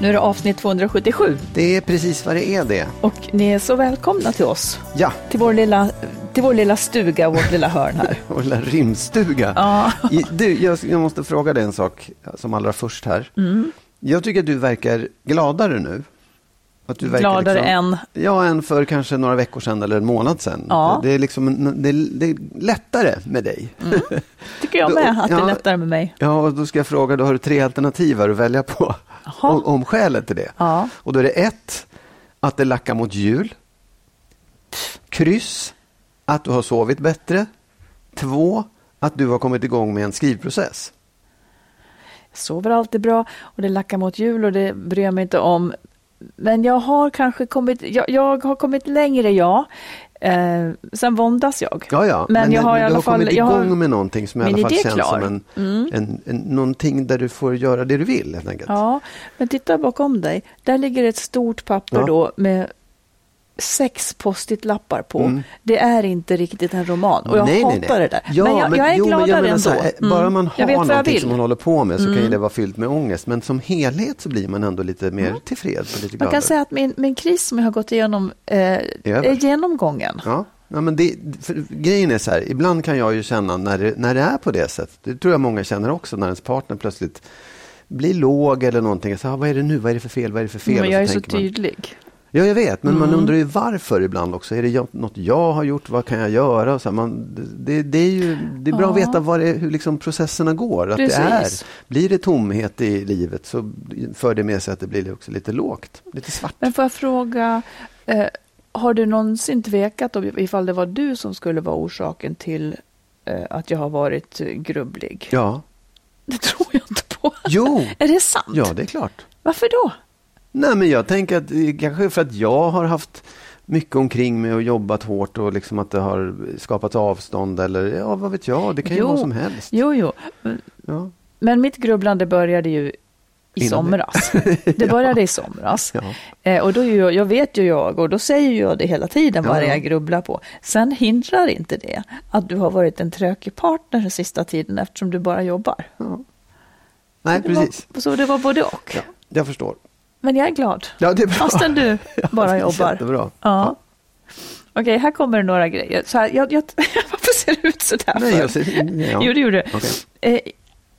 Nu är det avsnitt 277 Det är precis vad det är det. och ni är så välkomna till oss. Ja, Till vår lilla, till vår lilla stuga, vårt lilla hörn här. vår lilla rimstuga. Ja. Du, jag, jag måste fråga dig en sak som allra först här. Mm. Jag tycker att du verkar gladare nu. Att du Gladare liksom, än? Ja, än för kanske några veckor sedan eller en månad sedan. Ja. Det, är liksom, det, det är lättare med dig. Tycker jag med, att det är ja. lättare med mig. Ja, och då ska jag fråga, då har du tre alternativ att välja på. Om, om skälet till det. Ja. Och då är det ett, att det lackar mot jul. Kryss, att du har sovit bättre. Två, att du har kommit igång med en skrivprocess. Jag sover alltid bra och det lackar mot jul och det bryr jag mig inte om. Men jag har kanske kommit, jag, jag har kommit längre, ja. Eh, sen våndas jag. Ja, ja. Men jag har i du alla har fall- kommit jag igång har- med någonting som i alla fall känns klar. som en, Mm. en, en, någonting där du får göra det du vill helt enkelt. Ja, men titta bakom dig. Där ligger ett stort papper Ja. då med sex post-it-lappar på. Mm. Det är inte riktigt en roman och jag Nej, nej, hatar nej. det där. Ja, men jag, jag är jo, men gladare så ändå. här, Mm. Bara man jag har jag någonting som man håller på med så kan ju Mm. det vara fyllt med ångest. Men som helhet så blir man ändå lite mer tillfreds och lite Man gladare. kan säga att min, min kris som jag har gått igenom eh, är genomgången. Ja, ja men det, grejen är så här, ibland kan jag ju känna när det, när det är på det sättet, det tror jag många känner också, när ens partner plötsligt blir låg eller någonting. Så, ah, vad är det nu? Vad är det för fel? Vad är det för fel? Men jag är så man- tydlig. Ja, jag vet, men man Mm. undrar ju varför ibland också. Är det jag, något jag har gjort? Vad kan jag göra? Så här, man, det, det är ju det är bra att Ja. veta vad det, hur liksom processerna går. Att det är, blir det tomhet i livet så för det med sig att det blir också lite lågt, lite svart. Men får jag fråga, eh, har du någonsin tvekat om ifall det var du som skulle vara orsaken till eh, att jag har varit grubblig? Ja, Det tror jag inte på. jo, Är det sant? ja det är klart. Varför då? Nej, men jag tänker att det är kanske för att jag har haft mycket omkring mig och jobbat hårt och liksom att det har skapat avstånd eller ja, vad vet jag, det kan ju Jo. vara som helst. Jo, jo. Men- Ja. Men mitt grubblande började ju i Innan somras. Det började i somras. Ja. Eh, och då ju jag, vet ju jag och då säger jag det hela tiden vad Ja, det ja. jag grubblar på. Sen hindrar inte det att du har varit en tråkig partner den sista tiden eftersom du bara jobbar. Nej, det var, precis. Så det var både och. Ja, jag förstår. Men jag är glad. Ja, det är bra. Fastän du bara jobbar. Jättebra. Ja. Okej, här kommer några grejer. Så här, jag, jag, varför ser det ut så där? Nej, jag ser, ja. Jo, det gjorde det. Okej. Eh,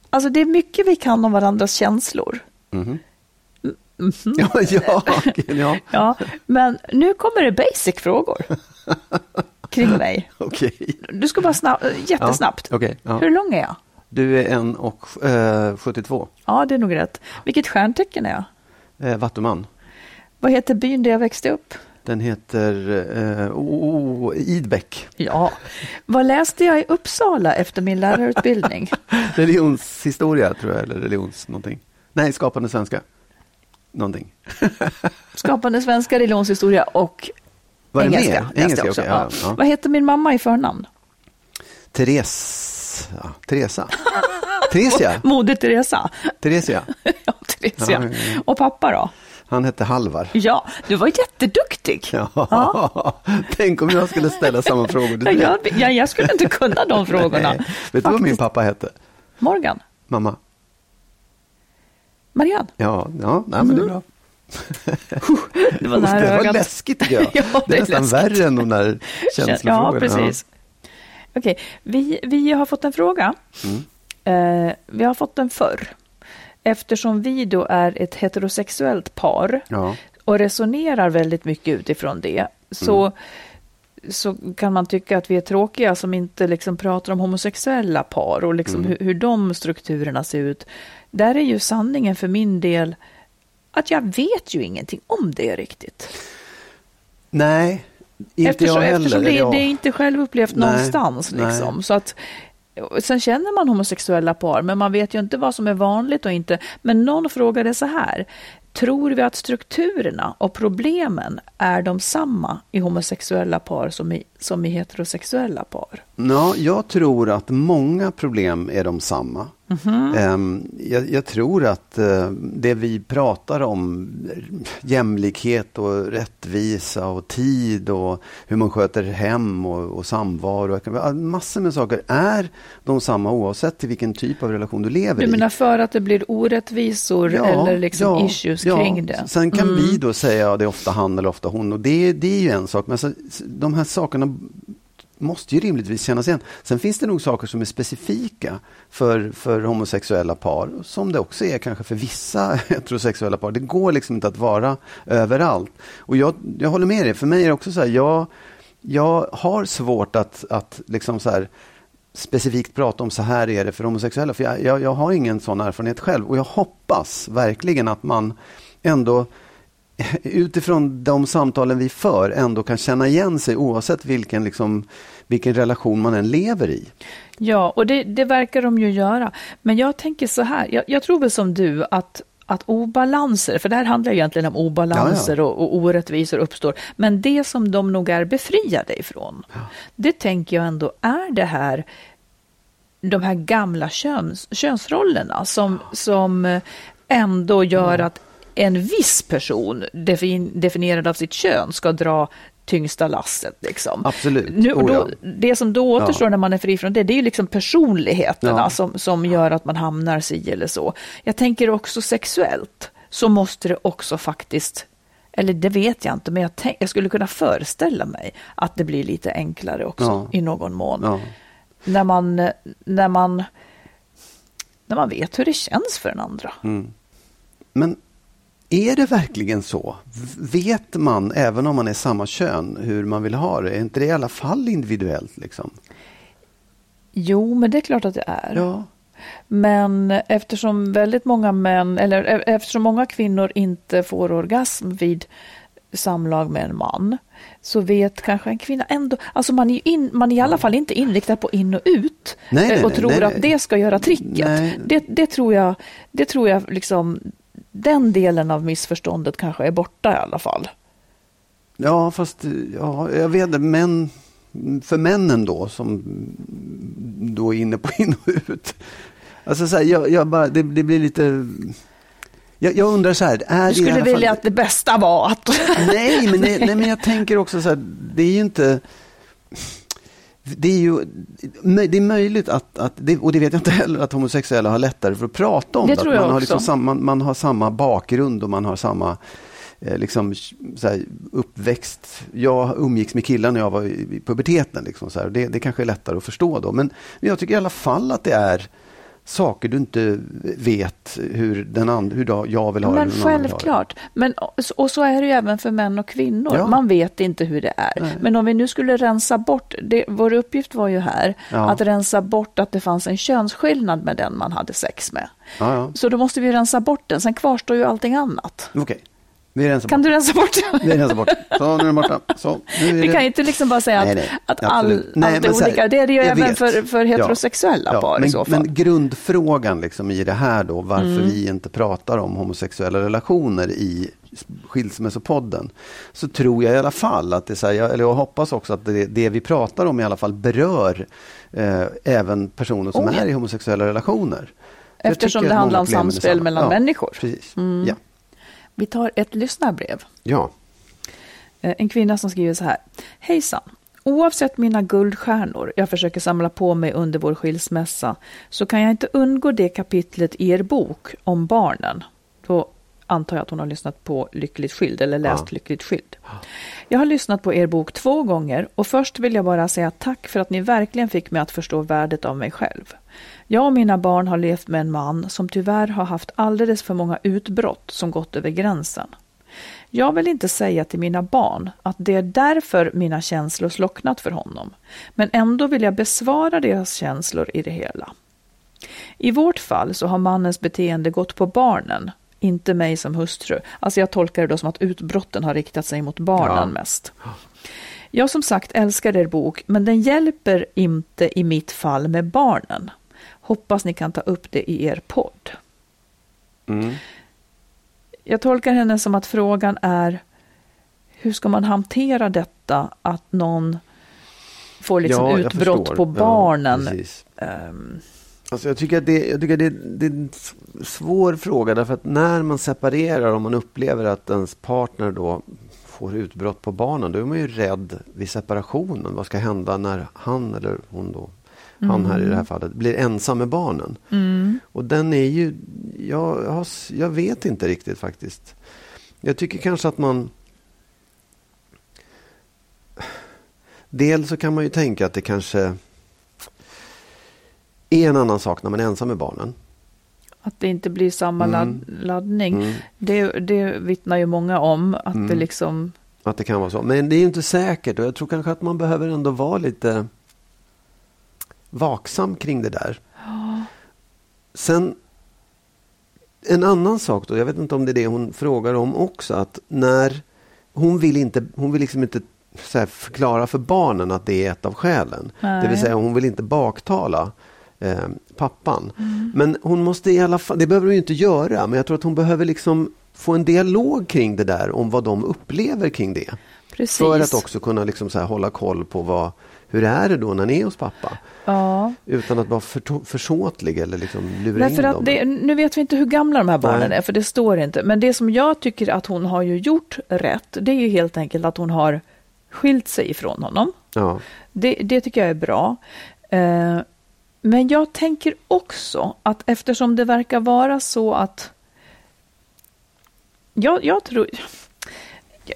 alltså det är mycket vi kan om varandras känslor. Mhm. Ja, ja, ja. Ja, men nu kommer det basic frågor kring mig. okej. Du ska bara snabb, jättesnabbt. Ja, okej, ja. Hur lång är jag? Du är en och eh, 72. Ja, det är nog rätt. Vilket stjärntecken är jag? Eh, Vattuman. Vad heter byn där jag växte upp? Den heter eh, oh, oh, Idbäck. Ja. Vad läste jag i Uppsala efter min lärarutbildning? Religionshistoria tror jag, eller religions någonting. Nej, skapande svenska. Någonting. Skapande svenska, religionshistoria och Var det engelska. jag Engelska, också. ja, Ja. ja. Vad heter min mamma i förnamn? Therese. Ja, Teresa. Theresia. Moder Teresa. Theresia. ja, Theresia. Ja, ja, ja. Och pappa då? Han hette Halvar. Ja, du var jätteduktig. Ja. Tänk om jag skulle ställa samma frågor till Ja, dig. jag, ja, jag skulle inte kunna de frågorna. Vet du vad min pappa hette? Morgan? Mamma? Marianne? Ja, ja nej, men det är bra. Det var nära det var läskigt tycker jag. Ja, det är nästan läskigt. värre än de där känslofrågorna. Ja, precis. Okej, vi, vi har fått en fråga. Mm. Eh, vi har fått den förr. Eftersom vi då är ett heterosexuellt par Ja. och resonerar väldigt mycket utifrån det, så, Mm. så kan man tycka att vi är tråkiga som inte liksom pratar om homosexuella par och liksom Mm. hur, hur de strukturerna ser ut. Där är ju sanningen för min del att jag vet ju ingenting om det riktigt. Nej, inte eftersom, jag heller. eftersom det, jag. det är inte självupplevt Nej, någonstans. nej. Liksom. Så att, sen känner man homosexuella par, men man vet ju inte vad som är vanligt och inte. Men någon frågade så här. Tror vi att strukturerna och problemen är de samma i homosexuella par som i, som i heterosexuella par? Ja, jag tror att många problem är de samma. Mhm. Ehm, jag, jag tror att eh, det vi pratar om, jämlikhet och rättvisa och tid och hur man sköter hem och, och samvaro, massor med saker är de samma oavsett till vilken typ av relation du lever Du i. menar för att det blir orättvisor eller liksom ja, issues ja. kring det? Mm. Sen kan vi då säga att det är ofta han eller ofta hon och det, det är ju en sak. Men så, de här sakerna måste ju rimligtvis kännas igen. Sen finns det nog saker som är specifika för, för homosexuella par, som det också är kanske för vissa heterosexuella par. Det går liksom inte att vara överallt. Och jag, jag håller med dig, för mig är det också så här, jag, jag har svårt att, att liksom så här, specifikt prata om så här är det för homosexuella. För jag, jag, jag har ingen sån erfarenhet själv och jag hoppas verkligen att man ändå utifrån de samtalen vi för ändå kan känna igen sig oavsett vilken, liksom, vilken relation man än lever i. Ja, och det, det verkar de ju göra. Men jag tänker så här, jag, jag tror väl som du att att obalanser, för det här handlar ju egentligen om obalanser Ja, Och, och orättvisor uppstår, men det som de nog är befriade ifrån, det tänker jag ändå är det här de här gamla köns, könsrollerna som, som ändå gör att en viss person defin, definierad av sitt kön ska dra tyngsta lasset. Liksom. Absolut. Nu, Oh, då, det som då återstår Ja. när man är fri från det, det är ju liksom personligheterna Ja. som, som gör att man hamnar si eller så. Jag tänker också sexuellt, så måste det också faktiskt eller det vet jag inte, men jag, tänk, jag skulle kunna föreställa mig att det blir lite enklare också Ja. i någon mån Ja. när man, när man, när man vet hur det känns för den andra. Mm. Men är det verkligen så? Vet man, även om man är samma kön, hur man vill ha det? Är inte det i alla fall individuellt? Liksom? Jo, men det är klart att det är. Ja. Men eftersom väldigt många män, eller e- eftersom många kvinnor inte får orgasm vid samlag med en man, så vet kanske en kvinna ändå, alltså man är, in, man är i alla fall inte inriktad på in och ut Nej, nej, eh, och tror nej, att det ska göra tricket. Det, det tror jag, det tror jag liksom, den delen av missförståndet kanske är borta i alla fall. Ja, fast ja, jag vet inte, men för männen då som då är inne på in och ut. Alltså så här, jag, jag bara, det, det blir lite... Jag, jag undrar så här, är Du det skulle fall- vilja att det bästa var att... Nej, men, nej, nej, men jag tänker också så här, det är ju inte... Det är ju det är möjligt att, att det, och det vet jag inte heller, att homosexuella har lättare för att prata om Det det. tror jag man, har liksom samma, man har samma bakgrund och man har samma eh, liksom, här, uppväxt. Jag umgicks med killar när jag var i, i puberteten. Liksom, så här. Det, det kanske är lättare att förstå då. Men, men jag tycker i alla fall att det är saker du inte vet hur, den and, hur jag vill ha det. Men självklart. Men, och så är det ju även för män och kvinnor. Ja. Man vet inte hur det är. Nej. Men om vi nu skulle rensa bort, det, vår uppgift var ju här, Ja. att rensa bort att det fanns en könsskillnad med den man hade sex med. Ja. Så då måste vi rensa bort den, sen kvarstår ju allting annat. Okej, vi rensar Kan bort. du rensa bort den? Vi rensar bort. Så, nu är den borta. Så, nu är Vi det- kan ju inte liksom bara säga Nej, att, nej, att all. Nej, allt är här, olika. Det är det ju även vet. för, för heterosexuella Ja, par men, i så fall. Men grundfrågan liksom i det här då, varför Mm. vi inte pratar om homosexuella relationer i Skilsmässopodden, så tror jag i alla fall att det är här, jag, eller jag hoppas också att det, det vi pratar om i alla fall berör eh, även personer som Oh, ja. är i homosexuella relationer. Eftersom det handlar om samspel mellan ja, människor. Precis. Mm. Ja. Vi tar ett lyssnarbrev. Ja. Eh, En kvinna som skriver så här. Hejsan! Oavsett mina guldstjärnor jag försöker samla på mig under vår skilsmässa så kan jag inte undgå det kapitlet i er bok om barnen. Då antar jag att hon har lyssnat på Lyckligt skild eller läst Ja. Lyckligt skild. Jag har lyssnat på er bok två gånger och först vill jag bara säga tack för att ni verkligen fick mig att förstå värdet av mig själv. Jag och mina barn har levt med en man som tyvärr har haft alldeles för många utbrott som gått över gränsen. Jag vill inte säga till mina barn att det är därför mina känslor slocknat för honom, men ändå vill jag besvara deras känslor i det hela. I vårt fall så har mannens beteende gått på barnen, inte mig som hustru. Alltså jag tolkar det då som att utbrotten har riktat sig mot barnen Ja. mest. Jag som sagt älskar er bok, men den hjälper inte i mitt fall med barnen. Hoppas ni kan ta upp det i er podd. Mm. Jag tolkar henne som att frågan är hur ska man hantera detta att någon får liksom jag utbrott på barnen? Ja, Alltså jag tycker att det, jag tycker att det, det är en svår fråga därför att när man separerar och man upplever att ens partner då får utbrott på barnen, då är man ju rädd vid separationen. Vad ska hända när han eller hon då, han här i det här fallet, blir ensam med barnen? Och den är ju, jag, jag vet inte riktigt faktiskt. Jag tycker kanske att man Dels så kan man ju tänka att det kanske är en annan sak när man är ensam med barnen. att det inte blir samma Mm. ladd, laddning. Mm. Det, det vittnar ju många om, att det Mm. liksom... Att det kan vara så. Men det är ju inte säkert och jag tror kanske att man behöver ändå vara lite vaksam kring det där. Sen en annan sak då, jag vet inte om det är det hon frågar om också, att när hon vill inte, hon vill liksom inte förklara för barnen att det är ett av skälen. Det vill Nej. säga hon vill inte baktala eh, pappan. Men hon måste i alla fall, det behöver hon ju inte göra, men jag tror att hon behöver liksom få en dialog kring det där om vad de upplever kring det. Precis. För att också kunna liksom så här hålla koll på vad, hur är det då när ni är hos pappa? Ja. Utan att vara för, försåtlig eller liksom lura Därför in dem. det, nu vet vi inte hur gamla de här barnen Nej. är, för det står inte. Men det som jag tycker att hon har ju gjort rätt, det är ju helt enkelt att hon har skilt sig ifrån honom. Ja. Det, det tycker jag är bra. Eh, men jag tänker också att eftersom det verkar vara så att... Jag, jag tror...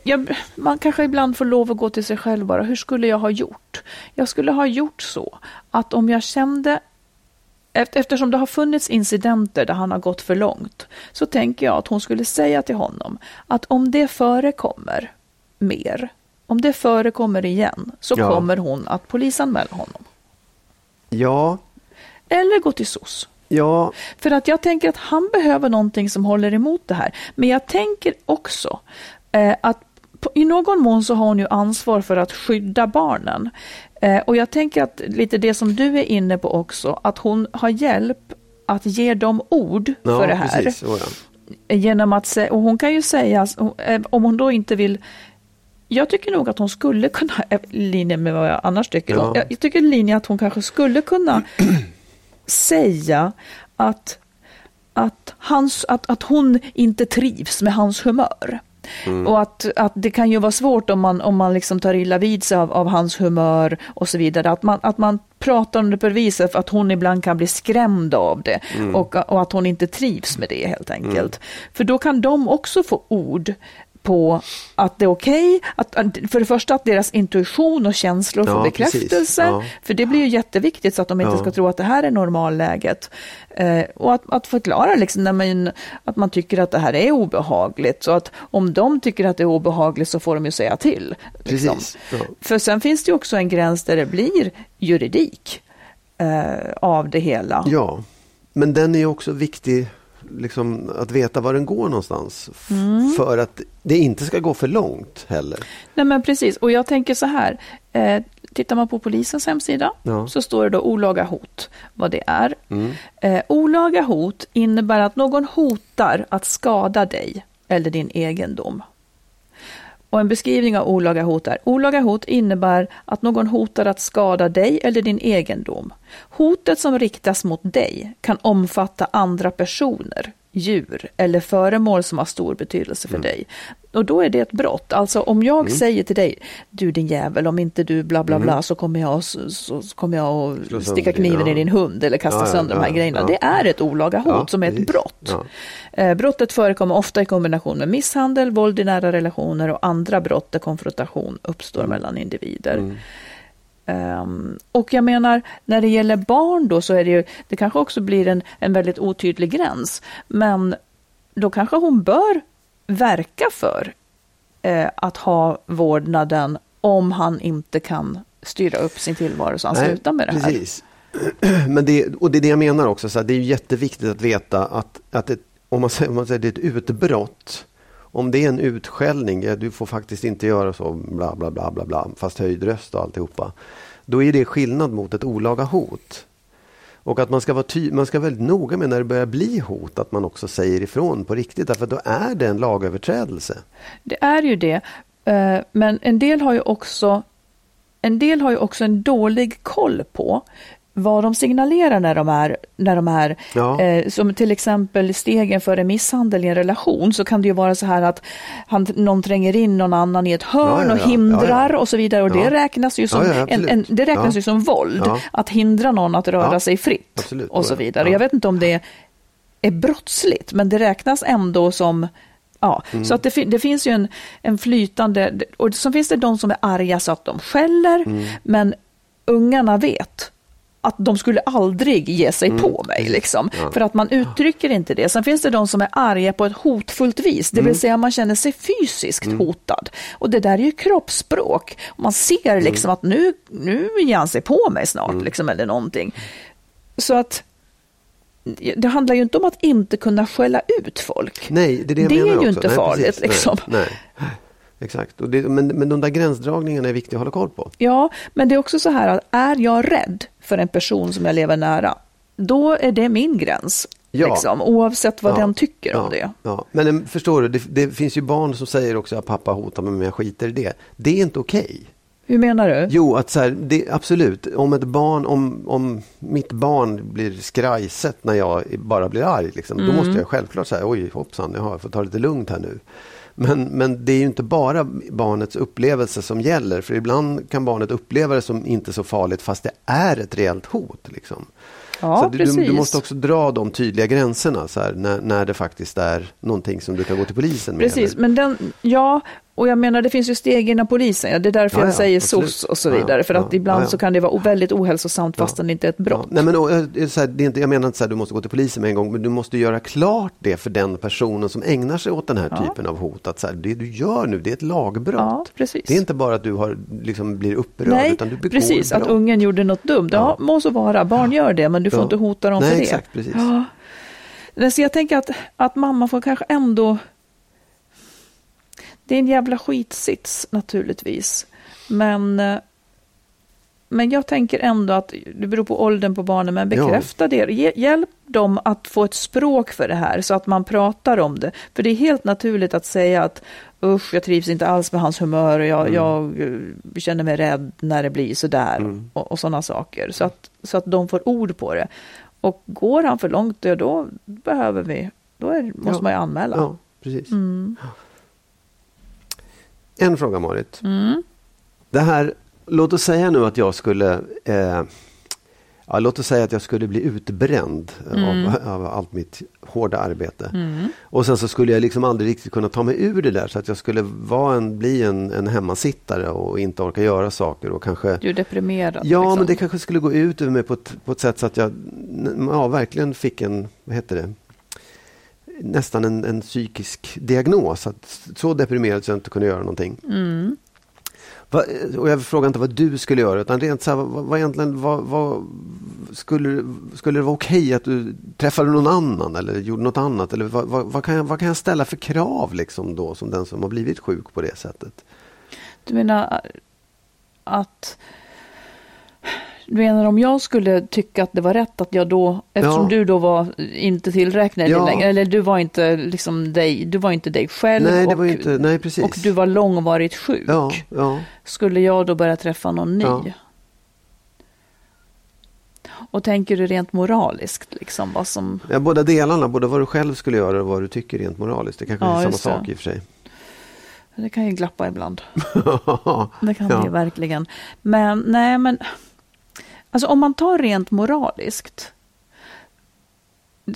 Jag, man kanske ibland får lov att gå till sig själv bara. Hur skulle jag ha gjort? Jag skulle ha gjort så att om jag kände Eft- Eftersom det har funnits incidenter där han har gått för långt så tänker jag att hon skulle säga till honom att om det förekommer mer, om det förekommer igen så Ja. kommer hon att polisanmäla honom. ja, Eller gå till SOS. ja, För att jag tänker att han behöver någonting som håller emot det här. Men jag tänker också eh, att på, i någon mån så har hon ju ansvar för att skydda barnen. Eh, och jag tänker att lite det som du är inne på också, att hon har hjälp att ge dem ord ja för det här. precis. Oh, ja. Genom att och hon kan ju säga, eh, om hon då inte vill jag tycker nog att hon skulle kunna, eh, linje med vad jag annars tycker, Ja. jag, tycker linje att hon kanske skulle kunna säga att, att, hans, att, att hon inte trivs med hans humör. Och att, att det kan ju vara svårt om man, om man liksom tar illa vid sig av, av hans humör och så vidare. Att man, att man pratar om det på det viset för att hon ibland kan bli skrämd av det och, och att hon inte trivs med det helt enkelt. För då kan de också få ord på att det är okej, att, för det första att deras intuition och känslor får Ja, bekräftelse, precis. Ja. för det blir ju jätteviktigt så att de inte Ja. ska tro att det här är normalläget. Eh, och att, att förklara liksom, när man, att man tycker att det här är obehagligt. Så att om de tycker att det är obehagligt så får de ju säga till. liksom. För sen finns det ju också en gräns där det blir juridik eh, av det hela. ja, men den är ju också viktig liksom, att veta var den går någonstans. Mm. För att det inte ska gå för långt heller. Nej men precis, och jag tänker så här. Eh, tittar man på polisens hemsida Ja. så står det då olaga hot, vad det är. Mm. Eh, olaga hot innebär att någon hotar att skada dig eller din egendom. Och en beskrivning av olaga hot är olaga hot innebär att någon hotar att skada dig eller din egendom. Hotet som riktas mot dig kan omfatta andra personer, djur eller föremål som har stor betydelse för dig. Och då är det ett brott. Alltså om jag säger till dig, du din jävel, om inte du bla bla bla så kommer jag, så, så kommer jag att sticka kniven din- i din hund eller kasta Ja, ja, sönder de här ja, grejerna. ja. Det är ett olaga hot Ja, som är ett brott. Ja. Eh, brottet förekommer ofta i kombination med misshandel, våld i nära relationer och andra brott där konfrontation uppstår Mm. mellan individer. Ehm, och jag menar, när det gäller barn då så är det ju, det kanske också blir en, en väldigt otydlig gräns. Men då kanske hon bör verka för eh, att ha vårdnaden om han inte kan styra upp sin tillvaro så han slutar med det här. Precis. Men det, och det är det jag menar också, så här, det är jätteviktigt att veta att, att ett, om, man säger, om man säger det är ett utbrott, om det är en utskällning, ja, du får faktiskt inte göra så, bla bla bla bla bla, fast höjd röst och alltihopa. Då är det skillnad mot ett olaga hot. Och att man ska vara ty- man ska vara väldigt noga med när det börjar bli hot, att man också säger ifrån på riktigt, därför då är det en lagöverträdelse. Det är ju det. Eh, men en del har ju också en del har ju också en dålig koll på vad de signalerar när de är, när de är Ja. eh, som till exempel stegen för en misshandel i en relation så kan det ju vara så här att han, någon tränger in någon annan i ett hörn Ja, ja, och hindrar och så vidare och det räknas ju som, en, en, det räknas ju som våld att hindra någon att röra sig fritt Absolut. och så vidare. Ja. Jag vet inte om det är brottsligt, men det räknas ändå som Ja, Mm. så att det, det finns ju en, en flytande, och så finns det de som är arga så att de skäller, Mm. men ungarna vet att de skulle aldrig ge sig Mm. på mig, liksom. för att man uttrycker inte det. Sen finns det de som är arga på ett hotfullt vis, det vill Mm. säga man känner sig fysiskt hotad. Och det där är ju kroppsspråk. Man ser Mm. liksom att nu, nu ger han sig på mig snart, liksom, eller någonting. Så att det handlar ju inte om att inte kunna skälla ut folk. Nej, det är det Det är ju inte nej, farligt, precis. liksom. Nej, nej. Exakt, det, men, men de där gränsdragningarna är viktiga att hålla koll på. Ja, men det är också så här att är jag rädd för en person som jag lever nära, då är det min gräns. Ja. Liksom, oavsett vad Ja, den tycker ja, om det. Ja. Men em, förstår du, det, det finns ju barn som säger också att pappa hotar mig men jag skiter i det. Det är inte okej. Hur menar du? Jo, att så här, det, absolut. Om ett barn, om, om mitt barn blir skrajset när jag bara blir arg, liksom, Mm. då måste jag självklart säga oj hoppsan, jag fått ta det lite lugnt här nu. Men, men det är ju inte bara barnets upplevelse som gäller, för ibland kan barnet uppleva det som inte så farligt fast det är ett reellt hot. Liksom. Ja, så du, precis. du måste också dra de tydliga gränserna så här, när, när det faktiskt är någonting som du kan gå till polisen med. Precis, eller- men den, ja, och jag menar det finns ju steg inom polisen. Ja, det är därför Ja, jag ja, säger absolut. SOS och så vidare. För att ibland så kan det vara väldigt ohälsosamt fastän det inte är ett brott. Nej men, och, eh, här, det är inte, jag menar inte att du måste gå till polisen med en gång, men du måste göra klart det för den personen som ägnar sig åt den här typen av hot. Att så här, det du gör nu, det är ett lagbrott. Det är inte bara att du har, liksom, blir upprörd, Nej, utan du begår precis, brott. att ungen gjorde något dumt. Ja, Ja. må så vara, barn gör det, men du får inte hota dem Nej, för det. exakt, precis. Ja. Så jag tänker att, att mamma får kanske ändå... Det är en jävla skitsits naturligtvis. Men, eh, men jag tänker ändå att det beror på åldern på barnen, men Ja. bekräfta det. Ge, hjälp dem att få ett språk för det här så att man pratar om det. För det är helt naturligt att säga att usch, jag trivs inte alls med hans humör och jag, Mm. jag eh, känner mig rädd när det blir sådär Mm. och, och sådana saker. Så att, så att de får ord på det. Och går han för långt, ja, då behöver vi, då är, måste Ja. man ju anmäla. Ja, precis. Mm. En fråga Marit. Mm. Det här, låt oss säga nu att jag skulle eh, Ja, låt oss säga att jag skulle bli utbränd Mm. av, av allt mitt hårda arbete. Och sen så skulle jag liksom aldrig riktigt kunna ta mig ur det där så att jag skulle vara en, bli en, en hemmasittare och inte orka göra saker och kanske Du är deprimerad. Ja, liksom. men det kanske skulle gå ut över mig på ett, på ett sätt så att jag ja, verkligen fick en, vad heter det, nästan en, en psykisk diagnos. Att, så deprimerad så jag inte kunde göra någonting. Mm. Va, och jag frågar inte vad du skulle göra, utan rent så här, vad, vad egentligen, vad, vad, skulle, skulle det vara okej att du träffade någon annan eller gjorde något annat? Eller vad, vad, vad, kan jag, vad kan jag ställa för krav liksom då, som den som har blivit sjuk på det sättet? Du menar att... Du menar om jag skulle tycka att det var rätt att jag då, eftersom Ja. du då var inte tillräknad Ja. längre, eller du var inte liksom dig, du var inte dig själv Nej, och, ju inte, nej och du var långvarigt sjuk. Ja, ja. Skulle jag då börja träffa någon ny? Och tänker du rent moraliskt? Liksom, vad som... Ja, båda delarna, både vad du själv skulle göra och vad du tycker rent moraliskt. Det kanske Ja, är samma det. sak i och för sig. Det kan ju glappa ibland. Det kan Ja. det verkligen. Men nej, men alltså om man tar rent moraliskt.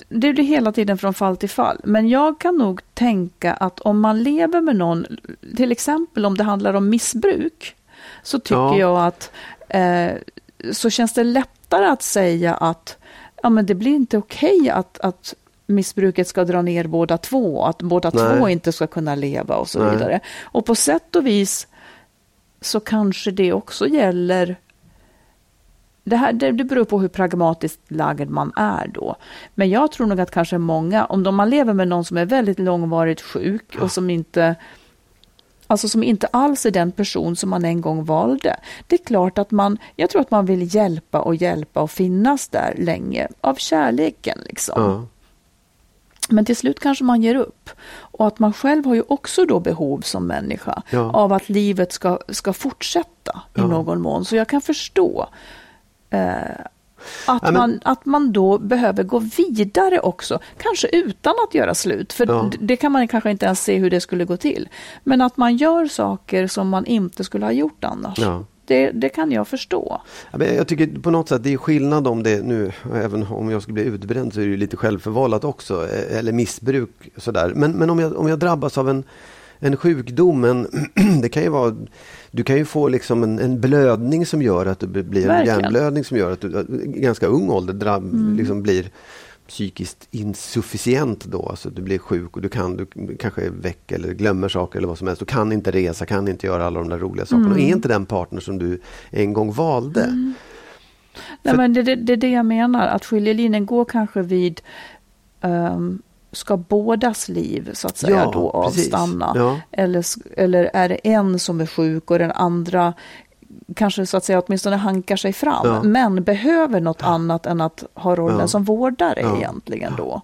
Det blir hela tiden från fall till fall. Men jag kan nog tänka att om man lever med någon, till exempel om det handlar om missbruk, så tycker Ja. jag att eh, så känns det lättare att säga att ja, men det blir inte okej att, att missbruket ska dra ner båda två, att båda Nej. två inte ska kunna leva och så Nej. vidare. Och på sätt och vis så kanske det också gäller det, här, det, det beror på hur pragmatiskt lagd man är då. Men jag tror nog att kanske många, om de, man lever med någon som är väldigt långvarigt sjuk och som inte Alltså som inte alls är den person som man en gång valde. Det är klart att man, jag tror att man vill hjälpa och hjälpa och finnas där länge av kärleken liksom. Ja. Men till slut kanske man ger upp. Och att man själv har ju också då behov som människa Ja. av att livet ska, ska fortsätta i Ja. någon mån. Så jag kan förstå att, Ja, men- man, att man då behöver gå vidare också. Kanske utan att göra slut, för Ja. det kan man kanske inte ens se hur det skulle gå till. Men att man gör saker som man inte skulle ha gjort annars. Ja. Det, det kan jag förstå. Jag tycker på något sätt det är skillnad om det nu, även om jag skulle bli utbränd så är det ju lite självförvållat också, eh, eller missbruk sådär. Men, men om, jag, om jag drabbas av en, en sjukdom, en, det kan ju vara, du kan ju få liksom en, en blödning som gör att du blir en hjärnblödning som gör att du i ganska ung ålder drabb, liksom blir psykiskt insufficient då, alltså du blir sjuk och du kan, du kanske är väck eller glömmer saker eller vad som helst. Du kan inte resa, kan inte göra alla de där roliga sakerna. Och är inte den partner som du en gång valde. Nej, För- men det, det, det är det jag menar, att skiljelinjen går kanske vid ehm, Ska bådas liv så att säga Ja, då avstanna? Ja. Eller, eller är det en som är sjuk och den andra kanske så att säga åtminstone hankar sig fram, Ja. men behöver något annat än att ha rollen som vårdare egentligen då?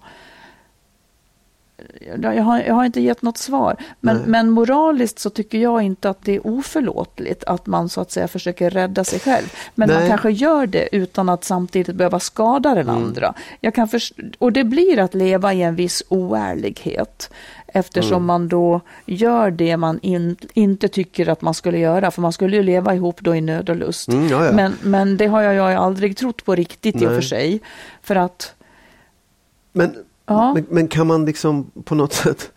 Jag har, jag har inte gett något svar, men, Nej. men moraliskt så tycker jag inte att det är oförlåtligt att man så att säga försöker rädda sig själv. Men man Nej. kanske gör det utan att samtidigt behöva skada den Mm. andra. Jag kan först- och det blir att leva i en viss oärlighet eftersom Mm. man då gör det man in, inte tycker att man skulle göra. För man skulle ju leva ihop då i nöd och lust. Mm, ja, ja. Men, men det har jag, jag aldrig trott på riktigt i och Nej. för sig. För att Men, Ja. men, men kan man liksom på något sätt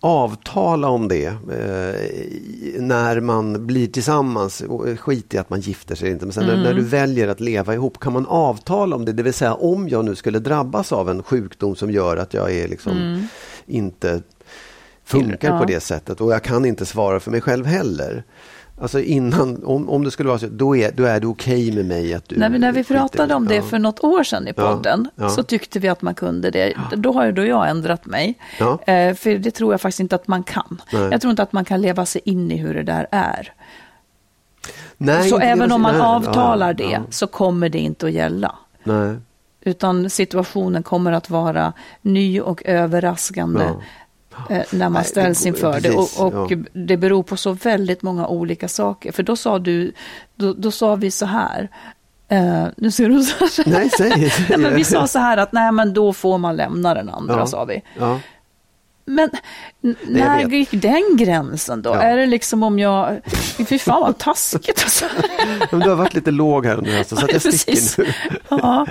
avtala om det eh, när man blir tillsammans? Skit i att man gifter sig inte, men sen när, när du väljer att leva ihop, kan man avtala om det? Det vill säga om jag nu skulle drabbas av en sjukdom som gör att jag är liksom inte funkar Ja. på det sättet och jag kan inte svara för mig själv heller. Alltså innan, om, om det skulle vara så, då är, då är det okej med mig att du när vi, när vi pratade om det ja. för något år sedan i Ja, podden ja. så tyckte vi att man kunde det. Då har då jag ändrat mig. Ja. Eh, för det tror jag faktiskt inte att man kan. Nej. Jag tror inte att man kan leva sig in i hur det där är. Nej, så även om man nej, avtalar ja, det ja. så kommer det inte att gälla. Nej. Utan situationen kommer att vara ny och överraskande Ja. När man Nej, det ställs går- inför precis, det. Och, och ja. det beror på så väldigt många olika saker. För då sa du, då, då sa vi så här. Eh, nu ser du så här. Nej, säg. Nej, men vi sa så här att nej men då får man lämna den andra Ja. sa vi. Ja. Men när gick den gränsen då? Ja. Är det liksom om jag, fy fan vad taskigt alltså. Men du har varit lite låg här under hösten så att jag sticker nu. Ja.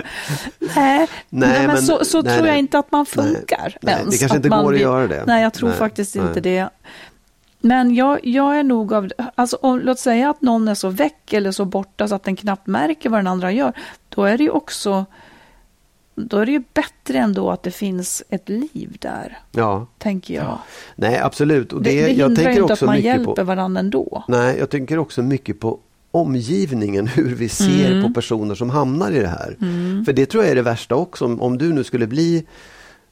Nej, nej, men, men- så, så nej, tror jag inte att man funkar Nej, ens. det kanske inte går att göra det. Nej, jag tror faktiskt inte det. Men jag, jag är nog av, alltså om, låt säga att någon är så väck eller så borta så att den knappt märker vad den andra gör. Då är det ju också, då är det ju bättre ändå att det finns ett liv där, Ja, tänker jag. nej absolut. Och Det, det, det jag hindrar ju tänker inte att också man mycket hjälper på, varandra ändå. nej, jag tänker också mycket på omgivningen, hur vi ser Mm. på personer som hamnar i det här. För det tror jag är det värsta också, om, om du nu skulle bli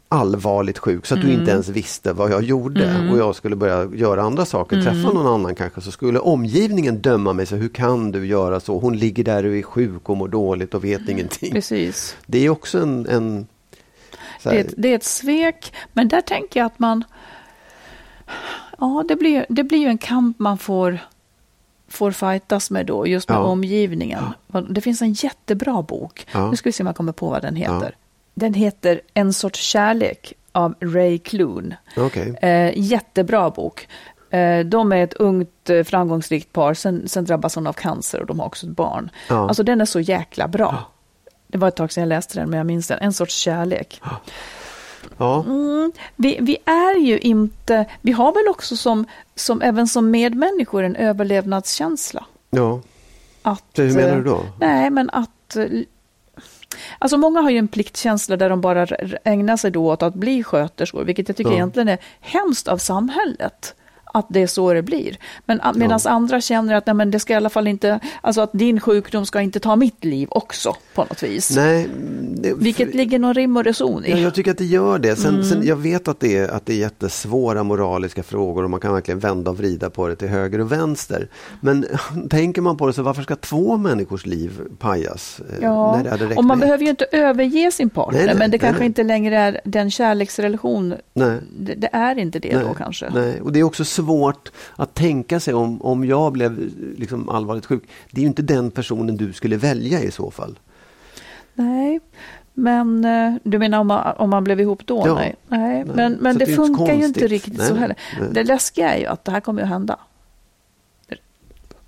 allvarligt sjuk så att du Mm. inte ens visste vad jag gjorde och jag skulle börja göra andra saker, Mm. träffa någon annan kanske, så skulle omgivningen döma mig. Så hur kan du göra så? Hon ligger där och är sjuk och mår dåligt och vet ingenting. Precis. Det är också en... en här, Det är, ett, det är ett svek, men där tänker jag att man... Ja, det blir, det blir ju en kamp man får får fightas med då, just med Ja. omgivningen. Det finns en jättebra bok. Ja. Nu ska vi se om jag kommer på vad den heter. Ja. Den heter En sorts kärlek av Ray Kloon. Okej. Eh, jättebra bok. Eh, de är ett ungt eh, framgångsrikt par, sen, sen drabbas hon av cancer och de har också ett barn. Ja. Alltså den är så jäkla bra. Det var ett tag sedan jag läste den, men jag minns den. En sorts kärlek. Ja. Mm, vi, vi är ju inte, vi har väl också som, som även som medmänniskor en överlevnadskänsla. ja. Att, hur menar du då? eh, Nej, men att... Alltså många har ju en pliktkänsla där de bara ägnar sig då åt att bli sköterskor, vilket jag tycker Ja. egentligen är hemskt av samhället. Att det är så det blir. Men medan andra känner att nej, men det ska i alla fall inte, alltså att din sjukdom ska inte ta mitt liv också på något vis. Nej, det, Vilket ligger någon rim och reson i. Ja, jag tycker att det gör det. Sen, Mm. sen, jag vet att det, är, att det är jättesvåra moraliska frågor och man kan verkligen vända och vrida på det till höger och vänster. Men tänker man på det så varför ska två människors liv pajas? eh, Ja, och man behöver ju inte överge sin partner, Nej, nej, men det kanske inte längre är den kärleksrelation. Nej. Det, det är inte det då kanske. Nej. Och det är också svårt att tänka sig om, om jag blev liksom allvarligt sjuk. Det är ju inte den personen du skulle välja i så fall. Nej, men eh, du menar om man, om man blev ihop då? Ja. Nej, nej. Nej. men, men Så det det funkar ju inte konstigt. riktigt Nej, så heller. Det läskiga är ju att det här kommer att hända.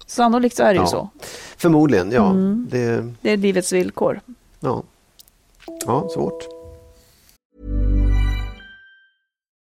Sannolikt så är det ju Ja. så. Förmodligen, ja. Mm. Det, Det är livets villkor. ja. ja, svårt.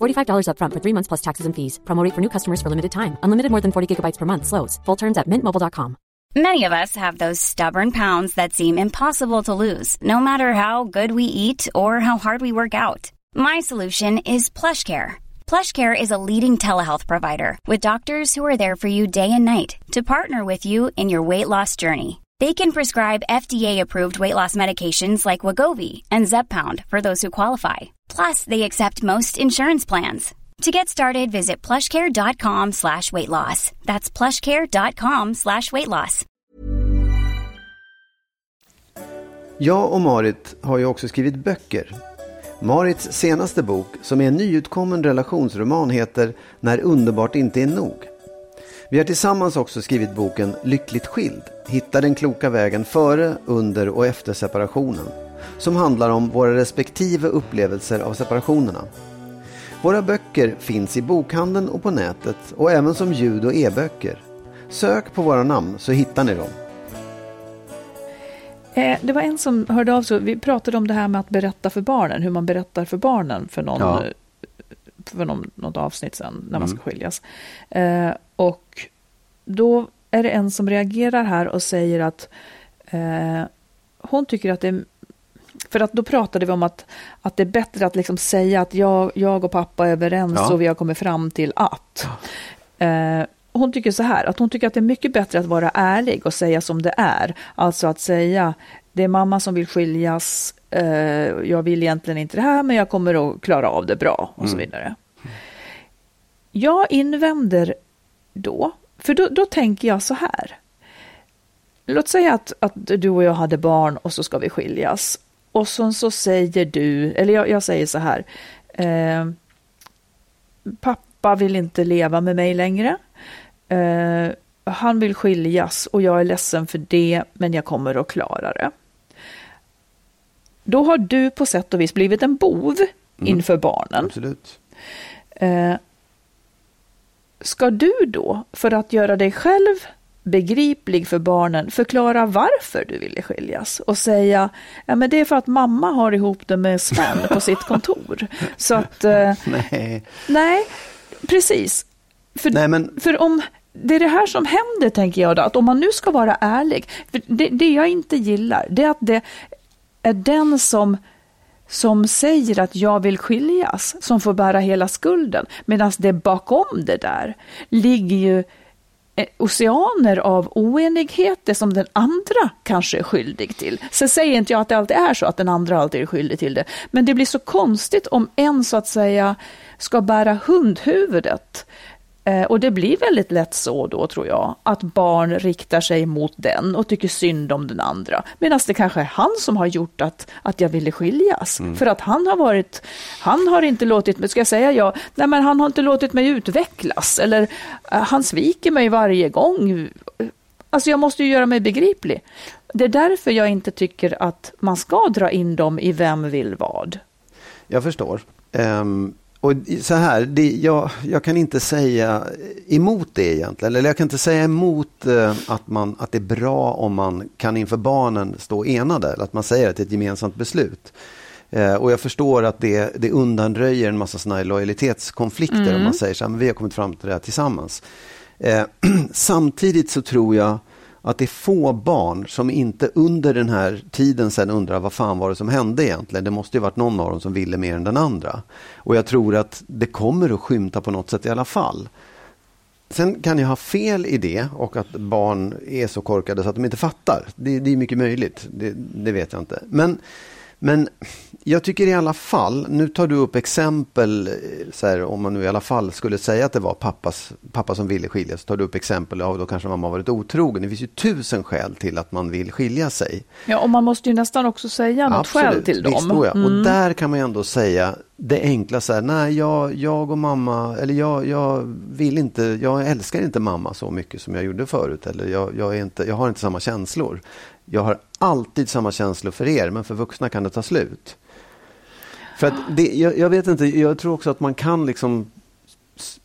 $45 upfront for three months plus taxes and fees. Promo rate for new customers for limited time. Unlimited more than 40 gigabytes per month. Slows. Full terms at mintmobile.com. Many of us have those stubborn pounds that seem impossible to lose, no matter how good we eat or how hard we work out. My solution is PlushCare. PlushCare is a leading telehealth provider with doctors who are there for you day and night to partner with you in your weight loss journey. They can prescribe FDA-approved weight loss medications like Wagovi and Zepbound for those who qualify. Plus, they accept most insurance plans. To get started, visit plushcare.com slash weight loss. That's plushcare.com slash weight loss. Jag och Marit har ju också skrivit böcker. Marits senaste bok, som är en nyutkommen relationsroman, heter När underbart inte är nog. Vi har tillsammans också skrivit boken Lyckligt skild. Hitta den kloka vägen före, under och efter separationen. Som handlar om våra respektive upplevelser av separationerna. Våra böcker finns i bokhandeln och på nätet och även som ljud och e-böcker. Sök på våra namn så hittar ni dem. Eh, det var en som hörde av sig. Vi pratade om det här med att berätta för barnen. Hur man berättar för barnen för, någon, Ja. eh, för någon, något avsnitt sen när man ska skiljas. Eh, och då är det en som reagerar här och säger att eh, hon tycker att det är för att då pratade vi om att, att det är bättre att liksom säga att jag, jag och pappa är överens Ja. och vi har kommit fram till att. Eh, hon tycker så här, att hon tycker att det är mycket bättre att vara ärlig och säga som det är. Alltså att säga, det är mamma som vill skiljas, eh, jag vill egentligen inte det här men jag kommer att klara av det bra och så vidare. Jag invänder då, för då, då tänker jag så här. Låt säga att, att du och jag hade barn och så ska vi skiljas. Och så, så säger du, eller jag, jag säger så här, eh, pappa vill inte leva med mig längre. Eh, han vill skiljas och jag är ledsen för det, men jag kommer att klara det. Då har du på sätt och vis blivit en bov Mm. inför barnen. Absolut. Eh, ska du då, för att göra dig själv begriplig för barnen, förklara varför du ville skiljas och säga ja, men det är för att mamma har ihop det med Sven på sitt kontor. Så att, eh, Nej. nej, precis. För, Nej, men- för om det är det här som händer, tänker jag, då, att om man nu ska vara ärlig, för det, det jag inte gillar, det är att det är den som som säger att jag vill skiljas, som får bära hela skulden. Medan det bakom det där ligger ju Eh, oceaner av oenigheter som den andra kanske är skyldig till. Sen säger inte jag att det alltid är så att den andra alltid är skyldig till det. Men det blir så konstigt om en så att säga ska bära hundhuvudet. Eh, Och det blir väldigt lätt så då tror jag, att barn riktar sig mot den och tycker synd om den andra. Medan det kanske är han som har gjort att, att jag ville skiljas. För att han har varit, han har inte låtit mig, ska jag säga ja, nej men han har inte låtit mig utvecklas. Eller eh, han sviker mig varje gång. Alltså jag måste ju göra mig begriplig. Det är därför jag inte tycker att man ska dra in dem i vem vill vad. Jag förstår. Ehm, och så här, det, jag, jag kan inte säga emot det egentligen. Eller jag kan inte säga emot eh, att, man, att det är bra om man kan inför barnen stå enade. Eller att man säger att det är ett gemensamt beslut. Eh, och jag förstår att det, det undanröjer en massa här lojalitetskonflikter om man säger så här, men vi har kommit fram till det här tillsammans. Eh, samtidigt så tror jag att det är få barn som inte under den här tiden sen undrar vad fan var det som hände egentligen. Det måste ju varit någon av dem som ville mer än den andra. Och jag tror att det kommer att skymta på något sätt i alla fall. Sen kan jag ha fel i det och att barn är så korkade så att de inte fattar. Det, det är mycket möjligt, det, det vet jag inte. Men, men jag tycker i alla fall, nu tar du upp exempel, eh, så här, om man nu i alla fall skulle säga att det var pappas, pappa som ville skilja, så tar du upp exempel, ja då kanske mamma varit otrogen. Det finns ju tusen skäl till att man vill skilja sig. Ja, och man måste ju nästan också säga något skäl till dem. Visst, då ja. Mm. Och där kan man ju ändå säga det enkla så här, nej jag, jag och mamma, eller jag, jag vill inte, jag älskar inte mamma så mycket som jag gjorde förut. Eller jag, jag, är inte, jag har inte samma känslor. Jag har alltid samma känslor för er, men för vuxna kan det ta slut. För att det, jag, jag vet inte, jag tror också att man kan liksom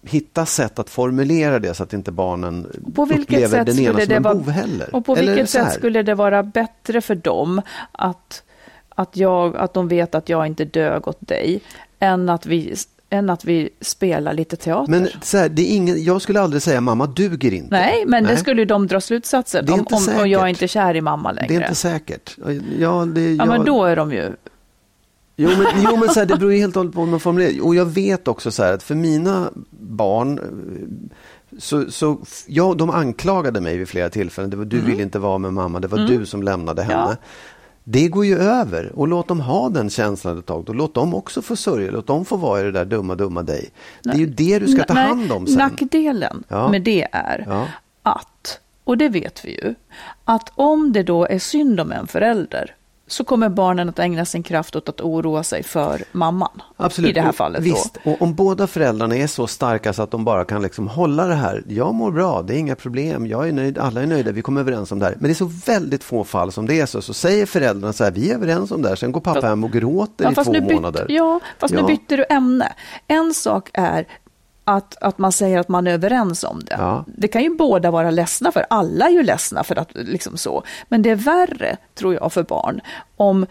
hitta sätt att formulera det så att inte barnen På vilket upplever sätt den ena skulle som en vara, bov heller. Och på Eller vilket sätt skulle det vara bättre för dem att, att, jag, att de vet att jag inte dög åt dig än att vi, än att vi spelar lite teater? Men så här, det är ingen, jag skulle aldrig säga mamma duger inte. Nej, men det Nej. skulle de dra slutsatser Det är om, inte om och jag är inte kär i mamma längre. Det är inte säkert. Ja, det, ja, jag, men då är de ju... Jo, men, jo, men så här, det beror ju helt och hållet på hur man formulerar. Och jag vet också så här att för mina barn så, så ja, de anklagade mig vid flera tillfällen. Det var du ville inte vara med mamma, det var du som lämnade henne. Mm. Ja. Det går ju över och låt dem ha den känslan ett tag. Då låt dem också få sörja, låt dem få vara i det där dumma, dumma dig. Det är ju det du ska ta Nej, hand om sen. Nackdelen Ja. med det är Ja. att, och det vet vi ju, att om det då är synd om en förälder så kommer barnen att ägna sin kraft åt att oroa sig för mamman. Absolut. I det här fallet Visst, då. och om båda föräldrarna är så starka så att de bara kan liksom hålla det här. Jag mår bra, det är inga problem, jag är nöjd, alla är nöjda, vi kommer överens om det här. Men det är så väldigt få fall som det är så. Så säger föräldrarna så här, vi är överens om det här, sen går pappa hem och gråter i två byt- månader. Ja, fast Ja. nu bytte du ämne. En sak är att, att man säger att man är överens om det. Ja. Det kan ju båda vara ledsna för. Alla är ju ledsna för att liksom så. Men det är värre, tror jag, för barn om,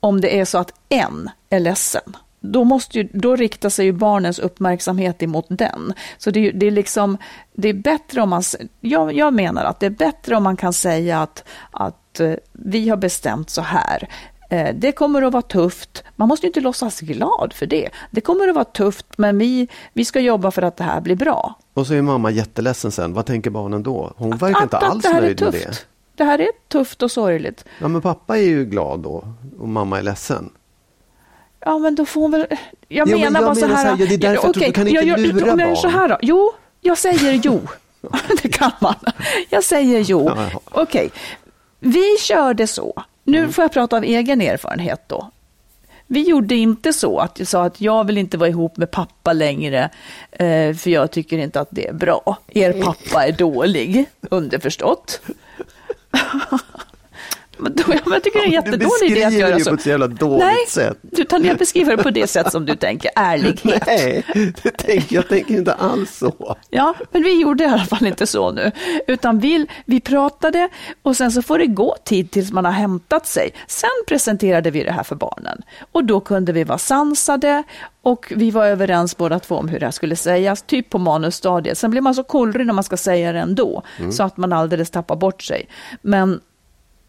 om det är så att en är ledsen. Då, måste ju, då riktar sig ju barnens uppmärksamhet emot den. Så det, det är liksom, det är bättre om man, jag, jag menar att det är bättre om man kan säga att, att eh, vi har bestämt så här. Eh, Det kommer att vara tufft. Man måste ju inte låtsas glad för det. Det kommer att vara tufft, men vi, vi ska jobba för att det här blir bra. Och så är mamma jätteledsen sen, vad tänker barnen då? Hon verkar inte Att- att alls är nöjd med det. Det här är tufft och sorgligt. Ja, men pappa är ju glad då och mamma är ledsen. Ja, men då får hon väl... Jag men menar jag bara så menar här... så här, ja, det är därför jag tror du kan inte jag, jag, lura men barn. så här då. Jo, jag säger jo. det kan man. Jag säger jo. Ja. Okej. Vi körde så Nu får jag prata av egen erfarenhet då. Vi gjorde inte så att jag sa att jag vill inte vara ihop med pappa längre, eh, för jag tycker inte att det är bra. Er pappa är dålig, underförstått. Jag tycker det är en jättedålig idé att göra det så. på ett så jävla dåligt Nej, sätt. utan jag beskriver det på det sätt som du tänker, ärlighet. Nej, det tänker, jag tänker inte alls så. Ja, men vi gjorde i alla fall inte så nu. Utan vi, vi pratade och sen så får det gå tid tills man har hämtat sig. Sen presenterade vi det här för barnen. Och då kunde vi vara sansade och vi var överens båda två om hur det här skulle sägas, typ på manusstadiet. Sen blir man så kollrig när man ska säga det ändå, Mm. så att man alldeles tappar bort sig. Men,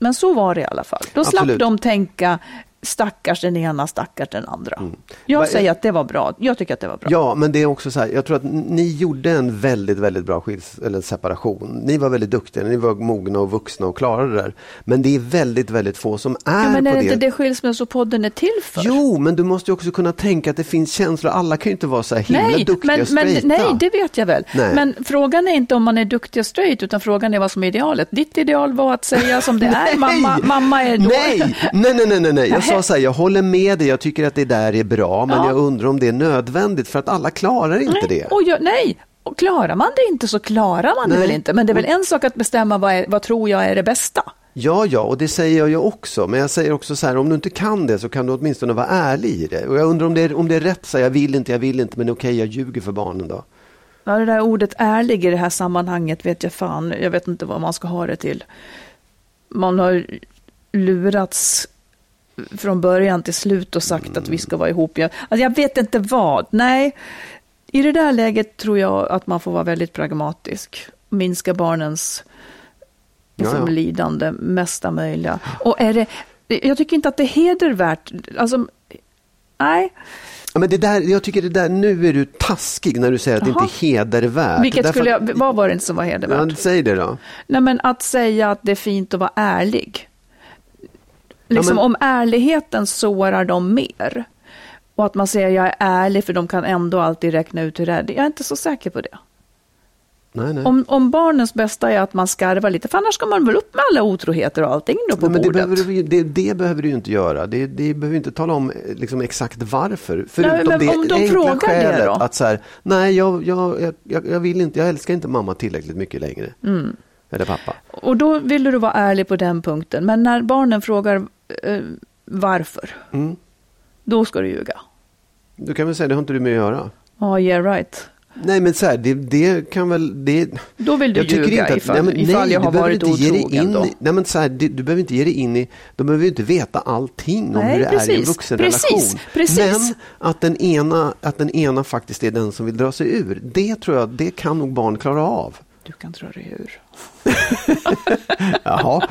men så var det i alla fall. Då slapp Absolut. de tänka, stackars den ena, stackars den andra. Jag Vad- säger att det var bra. Jag tycker att det var bra. Ja, men det är också så här, jag tror att ni gjorde en väldigt, väldigt bra skils eller separation. Ni var väldigt duktiga, ni var mogna och vuxna och klarade det där. Men det är väldigt, väldigt få som är Ja, men är på det det. inte det skilsmässopodden är till för? Jo, men du måste ju också kunna tänka att det finns känslor. Alla kan ju inte vara så här himla nej, duktiga men, men, nej, det vet jag väl. Nej. Men frågan är inte om man är duktig och straight, utan frågan är vad som är idealet. Ditt ideal var att säga som det är, mamma, mamma är då. Nej, nej, nej, nej, nej. Jag. sa så här, jag håller med dig, jag tycker att det där är bra, men Ja. jag undrar om det är nödvändigt för att alla klarar inte nej. det. Och jag, nej, och klarar man det inte så klarar man det Nej. väl inte. Men det är väl en sak att bestämma vad, är, vad tror jag är det bästa. Ja, ja, och det säger jag ju också. Men jag säger också så här, om du inte kan det så kan du åtminstone vara ärlig i det. Och jag undrar om det är, om det är rätt, så här, jag vill inte, jag vill inte, men okej, jag ljuger för barnen då. Ja, det där ordet ärlig i det här sammanhanget vet jag fan, jag vet inte vad man ska ha det till. Man har lurats från början till slut och sagt att vi ska vara ihop. Jag, alltså jag vet inte vad. Nej, i det där läget tror jag att man får vara väldigt pragmatisk. Minska barnens liksom, Ja, ja. lidande mesta möjliga. Och är det, jag tycker inte att det är hedervärt. Alltså, nej. Ja, men det där, jag tycker det där, nu är du taskig när du säger att det Jaha. inte är hedervärt. Vilket Därför skulle jag, vad var det inte som var hedervärt? Ja, säg det då. Nej, men att säga att det är fint att vara ärlig. Liksom men- om ärligheten sårar dem mer. Och att man säger jag är ärlig för de kan ändå alltid räkna ut hur det är. Jag är inte så säker på det. Nej, nej. Om, om barnens bästa är att man skarvar lite, för annars ska man väl upp med alla otroheter och allting då på Nej, men det, bordet. behöver det, det behöver du ju inte göra. Det, det behöver inte tala om eh, liksom, exakt varför. Förutom men det om de frågar det skälet då? att så här, nej, jag, jag, jag, jag vill inte, jag älskar inte mamma tillräckligt mycket längre. Mm. Eller pappa. Och då vill du vara ärlig på den punkten. Men när barnen frågar eh, varför, Mm. då ska du ljuga. Du kan väl säga, det har inte du med att göra. Ja, yeah right. Nej men så här, det, det kan väl... Det, Då vill du jag tycker ljuga inte att- ifall, nej, men ifall nej, jag har varit otrogen in då. Nej men så här, det, du behöver inte ge dig in i, de behöver ju inte veta allting om Nej, hur det är i en precis, vuxenrelation. precis, precis. Men att den, ena, att den ena faktiskt är den som vill dra sig ur, det tror jag, det kan nog barn klara av. Du kan dra dig ur. Jaha,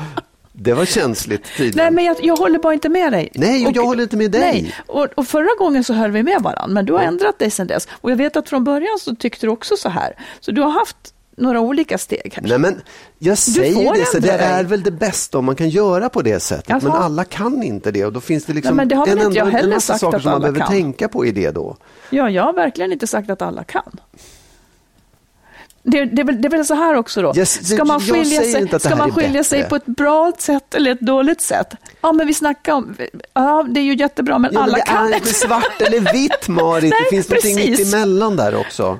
det var känsligt Nej, tydligen. men jag, jag håller bara inte med dig. Nej, och jag håller inte med dig. Nej, och, och förra gången så höll vi med varandra, men du har ändrat dig sedan dess. Och jag vet att från början så tyckte du också så här. Så du har haft några olika steg här. Nej men jag säger det, så det är väl det bästa om man kan göra på det sättet. Jaså? Men alla kan inte det och då finns det liksom Nej, men det en, en, en massa saker som man behöver kan. tänka på i det då. Ja, jag har verkligen inte sagt att alla kan. Det, det, det är väl så här också då. Yes, ska man skilja, sig, det ska man skilja sig på ett bra sätt eller ett dåligt sätt? Ja, men vi snackar om... Ja, det är ju jättebra, men Ja, men alla det kan är inte svart eller vitt Marit, Nej, det finns någonting precis. mitt emellan där också.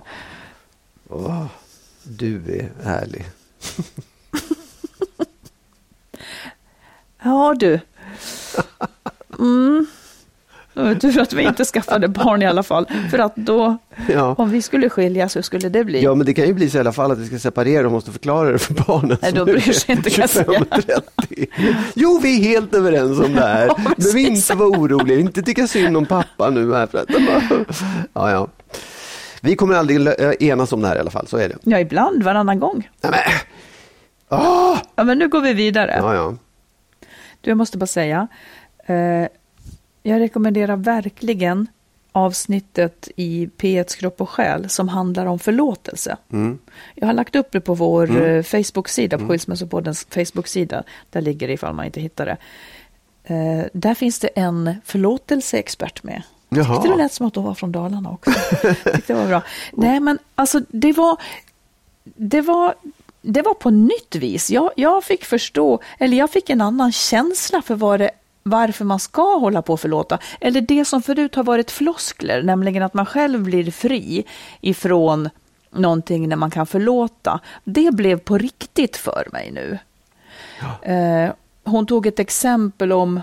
Åh, du är härlig. Ja, du. Mm. Var tur att vi inte skaffade barn i alla fall. För att då, Ja. om vi skulle skiljas, hur skulle det bli? ja, men det kan ju bli så i alla fall att vi ska separera och måste förklara det för barnen. Nej, är bryr sig inte. 25-30. Jo, vi är helt överens om det här. Ja, Men vi inte vara oroliga, inte tycka synd om pappa nu här. För att, ja, ja. Vi kommer aldrig lö- enas om det här i alla fall, så är det. Ja, ibland, varannan gång. Nej, men, åh! Ja, men nu går vi vidare. Ja, ja. Du, jag måste bara säga, eh, jag rekommenderar verkligen avsnittet i P1s Kropp och Själ som handlar om förlåtelse. Mm. Jag har lagt upp det på vår eh, Facebook-sida, på Skilsmässopoddens Facebook-sida. Där ligger det ifall man inte hittar det. Eh, där finns det en förlåtelseexpert med. Jag Jaha. tyckte det lät som att de var från Dalarna också. det var bra. Nej, men alltså det var, det var det var på nytt vis. Jag, jag fick förstå, eller jag fick en annan känsla för vad det, varför man ska hålla på och förlåta. Eller det som förut har varit floskler, nämligen att man själv blir fri ifrån någonting när man kan förlåta. Det blev på riktigt för mig nu. Ja. Eh, hon tog ett exempel om,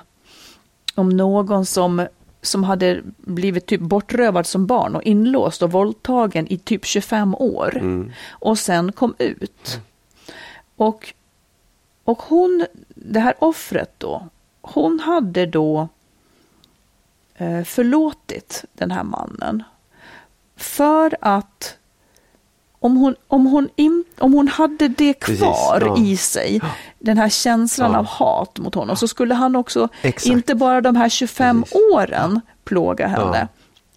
om någon som som hade blivit typ bortrövad som barn och inlåst och våldtagen i typ 25 år. Mm. Och sen kom ut. Mm. Och, och hon, det här offret då, hon hade då eh, förlåtit den här mannen. För att om hon, om hon, in, om hon hade det kvar Precis, ja. i sig, den här känslan ja. av hat mot honom, så skulle han också, Exakt. inte bara de här 25 Precis. åren, plåga henne,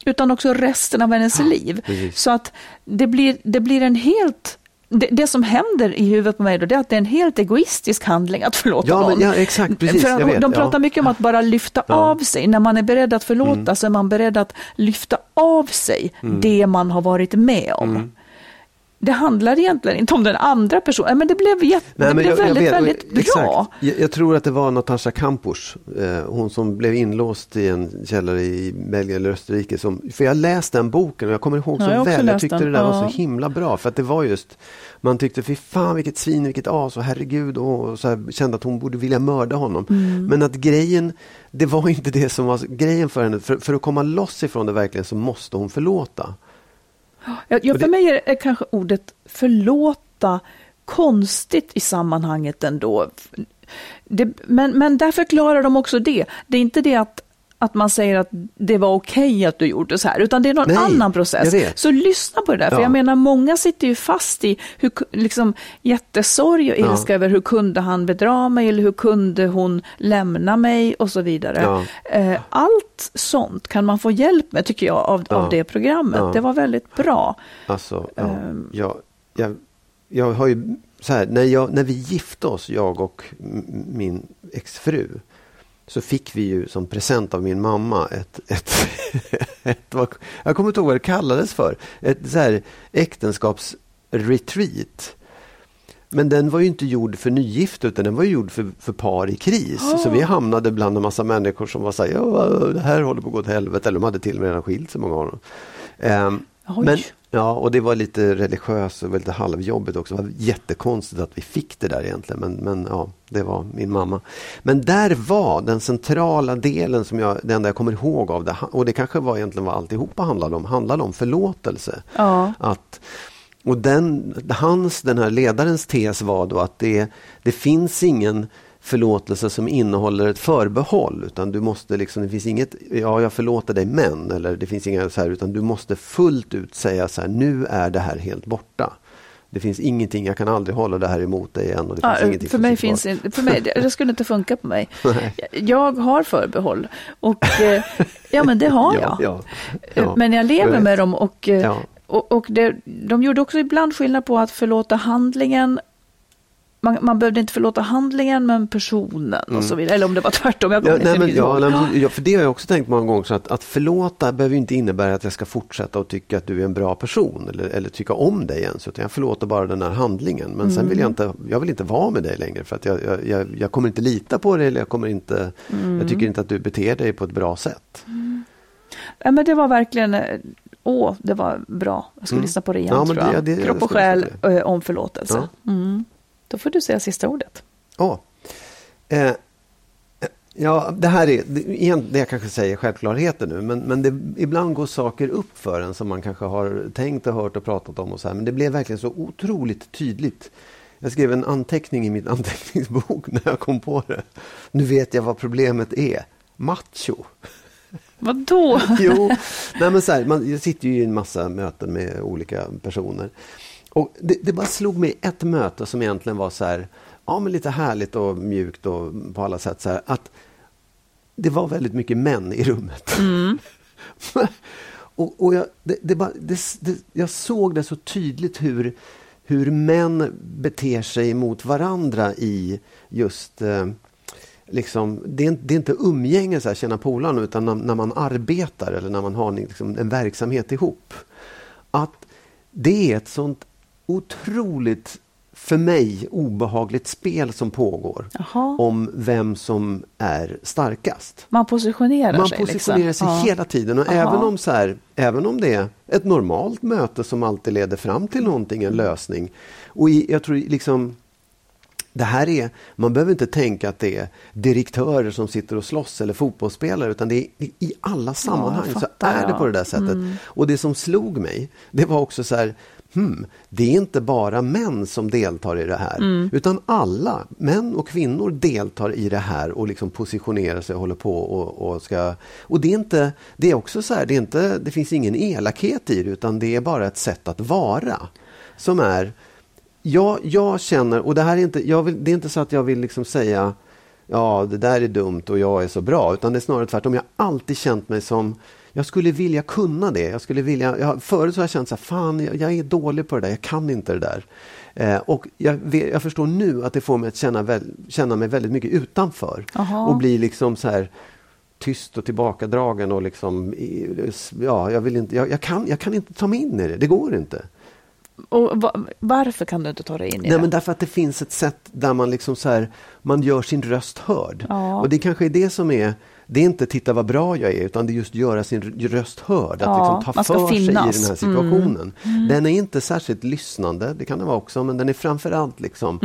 ja. utan också resten av hennes liv. Precis. Så att det blir, det blir en helt det, det, som händer i huvudet på mig då, det är att det är en helt egoistisk handling att förlåta ja, någon. Ja, exakt, precis, För vet, de pratar ja. mycket om att bara lyfta ja. av sig. När man är beredd att förlåta mm. så är man beredd att lyfta av sig mm. det man har varit med om. Mm det handlar egentligen inte om den andra personen, men det blev, jätte, Nej, det blev jag, väldigt, jag vet, väldigt bra. Jag, jag, tror att det var Natasha Kampusch, eh, hon som blev inlåst i en källare i Belgien eller Österrike. Som, för jag läste den boken och jag kommer ihåg så ja, väl, jag tyckte den. det där ja. var så himla bra. För att det var just, man tyckte fy fan vilket svin, vilket as och herregud och, så här, kände att hon borde vilja mörda honom. Mm. Men att grejen, det var inte det som var grejen för henne. För, för att komma loss ifrån det verkligen så måste hon förlåta. Ja, för mig är, är kanske ordet förlåta konstigt i sammanhanget ändå. Det, men, men där förklarar de också det. Det är inte det att att man säger att det var okej okay att du gjorde så här, utan det är någon Nej, annan process. Så lyssna på det där, för jag menar många sitter ju fast i hur, liksom, jättesorg och ilska ja. över hur kunde han bedra mig eller hur kunde hon lämna mig och så vidare. Ja. Eh, allt sånt kan man få hjälp med tycker jag av, av det programmet. Det var väldigt bra. Alltså, um, jag, jag, jag har ju så här, när, jag, när vi gifte oss, jag och min exfru, så fick vi ju som present av min mamma ett, ett, ett jag kommer inte ihåg vad det kallades för, ett så här äktenskapsretreat. Men den var ju inte gjord för nygifta utan den var gjord för, för par i kris. Oh. Så vi hamnade bland en massa människor som var så här, ja, det här håller på att gå åt helvete. Eller de hade till och med redan skilt sig många av dem. Um, men, ja, och det var lite religiöst och lite halvjobbigt också. Det var jättekonstigt att vi fick det där egentligen. Men, men ja, det var min mamma. Men där var den centrala delen som jag, det enda jag kommer ihåg av det. Och det kanske var egentligen vad alltihopa handlade om. Handlade om förlåtelse. Ja. Att, och den, hans, den här ledarens tes var då att det, det finns ingen förlåtelse som innehåller ett förbehåll. Utan du måste liksom, det finns inget, ja jag förlåter dig men, eller det finns inga så här, utan du måste fullt ut säga så här, nu är det här helt borta. Det finns ingenting, jag kan aldrig hålla det här emot dig igen. Och det ja, finns ingenting för, mig finns, för mig det, skulle inte funka på mig. jag har förbehåll och eh, ja men det har jag. Ja, ja, men jag lever med dem och, eh, och, och det, de gjorde också ibland skillnad på att förlåta handlingen man, man behövde inte förlåta handlingen men personen mm. och så vidare. Eller om det var tvärtom. Jag ja, nej, men, ja, nej, ja, för det har jag också tänkt många gånger. Så att, att förlåta behöver inte innebära att jag ska fortsätta att tycka att du är en bra person. Eller, eller tycka om dig ens. Utan jag förlåter bara den här handlingen. Men mm. sen vill jag mm. inte, jag vill inte vara med dig längre. För att jag, jag, jag, jag kommer inte lita på dig. Eller jag, kommer inte, mm. jag tycker inte att du beter dig på ett bra sätt. Mm. Ja, men det var verkligen eh, Åh, det var bra. Jag ska mm. lyssna på det igen ja, tror jag. Det, det, Kropp och själ eh, om förlåtelse. Ja. Då får du säga sista ordet. Oh. Eh, ja, det här är, det, det jag kanske säger självklarheter nu, men, men det, ibland går saker upp för en som man kanske har tänkt och hört och pratat om och så här, men det blev verkligen så otroligt tydligt. Jag skrev en anteckning i min anteckningsbok när jag kom på det. Nu vet jag vad problemet är. Macho. Vadå? jo, nej men så här, man, jag sitter ju i en massa möten med olika personer. Och det, det, bara slog mig ett möte som egentligen var så här, ja men lite härligt och mjukt och på alla sätt så här, att det var väldigt mycket män i rummet. Mm. och, och jag, det, det bara, jag såg det så tydligt hur, hur män beter sig mot varandra i just eh, Liksom, det, är, det är inte umgänge, så här, känna polarna, utan när, när, man arbetar eller när man har liksom, en verksamhet ihop. Att det är ett sånt otroligt för mig obehagligt spel som pågår Jaha. om vem som är starkast. Man positionerar Man sig. positionerar liksom. sig Ja. hela tiden och Aha. även om, så här, även om det är ett normalt möte som alltid leder fram till någonting, en lösning. Och i, jag tror liksom det här är, man behöver inte tänka att det är direktörer som sitter och slåss eller fotbollsspelare utan det är i- alla sammanhang så fattar, är det ja. på det där sättet. Mm. Och det som slog mig, det var också så här, hmm, det är inte bara män som deltar i det här Mm. utan alla, män och kvinnor deltar i det här och liksom positionerar sig och håller på och, och ska... Och det är inte, det är också så här, det, är inte, det finns ingen elakhet i det utan det är bara ett sätt att vara som är jag, jag känner, och det här är inte, vill, det är inte så att jag vill liksom säga ja, det där är dumt och jag är så bra, utan det är snarare tvärtom. Jag har alltid känt mig som, jag skulle vilja kunna det. Jag skulle vilja, jag, förut så har jag känt så här, fan, jag, jag är dålig på det där, jag kan inte det där. Eh, och jag, jag förstår nu att det får mig att känna, väl, känna mig väldigt mycket utanför. Jaha. Och bli liksom så här tyst och tillbakadragen och liksom, ja, jag vill inte, jag, jag, kan, jag kan inte ta mig in i det, det går inte. Och va, varför kan du inte ta dig in i Nej, det? men därför att det finns ett sätt där man liksom så här, man gör sin röst hörd. Ja. Och det kanske är det som är, det är inte titta vad bra jag är, utan det är just göra sin röst hörd. Att Ja, liksom ta för sig i den här finnas. situationen. Den är inte särskilt lyssnande, det kan det vara också, men den är framförallt liksom,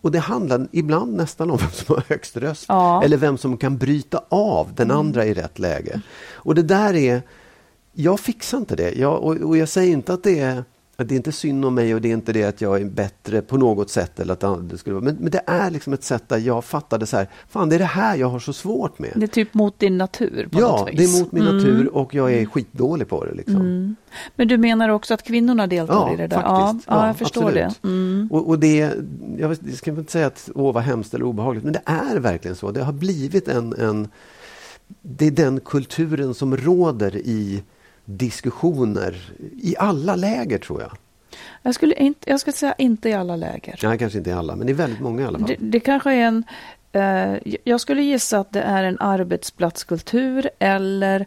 och det handlar ibland nästan om vem som har högst röst. Ja. Eller vem som kan bryta av den andra i rätt läge. Och det där är, jag fixar inte det. Jag, och, och jag säger inte att det är att det är inte synd om mig och det är inte det att jag är bättre på något sätt. Eller att det skulle vara. Men, men det är liksom ett sätt där jag fattade så här, fan det är det här jag har så svårt med. Det är typ mot din natur på ja, något vis. det är mot min Mm. natur och jag är skitdålig på det. Liksom. Men du menar också att kvinnorna deltar Ja, i det där? faktiskt. Ja, ja, Ja, jag förstår absolut. det. Mm. Och, och det, jag ska inte säga att åh vad hemskt eller obehagligt, men det är verkligen så. Det har blivit en, en det är den kulturen som råder i diskussioner i alla läger tror jag. Jag, skulle inte, jag ska säga inte i alla läger. Nej, kanske inte i alla, men i väldigt många i alla fall. Det, det kanske är en... Eh, jag skulle gissa att det är en arbetsplatskultur eller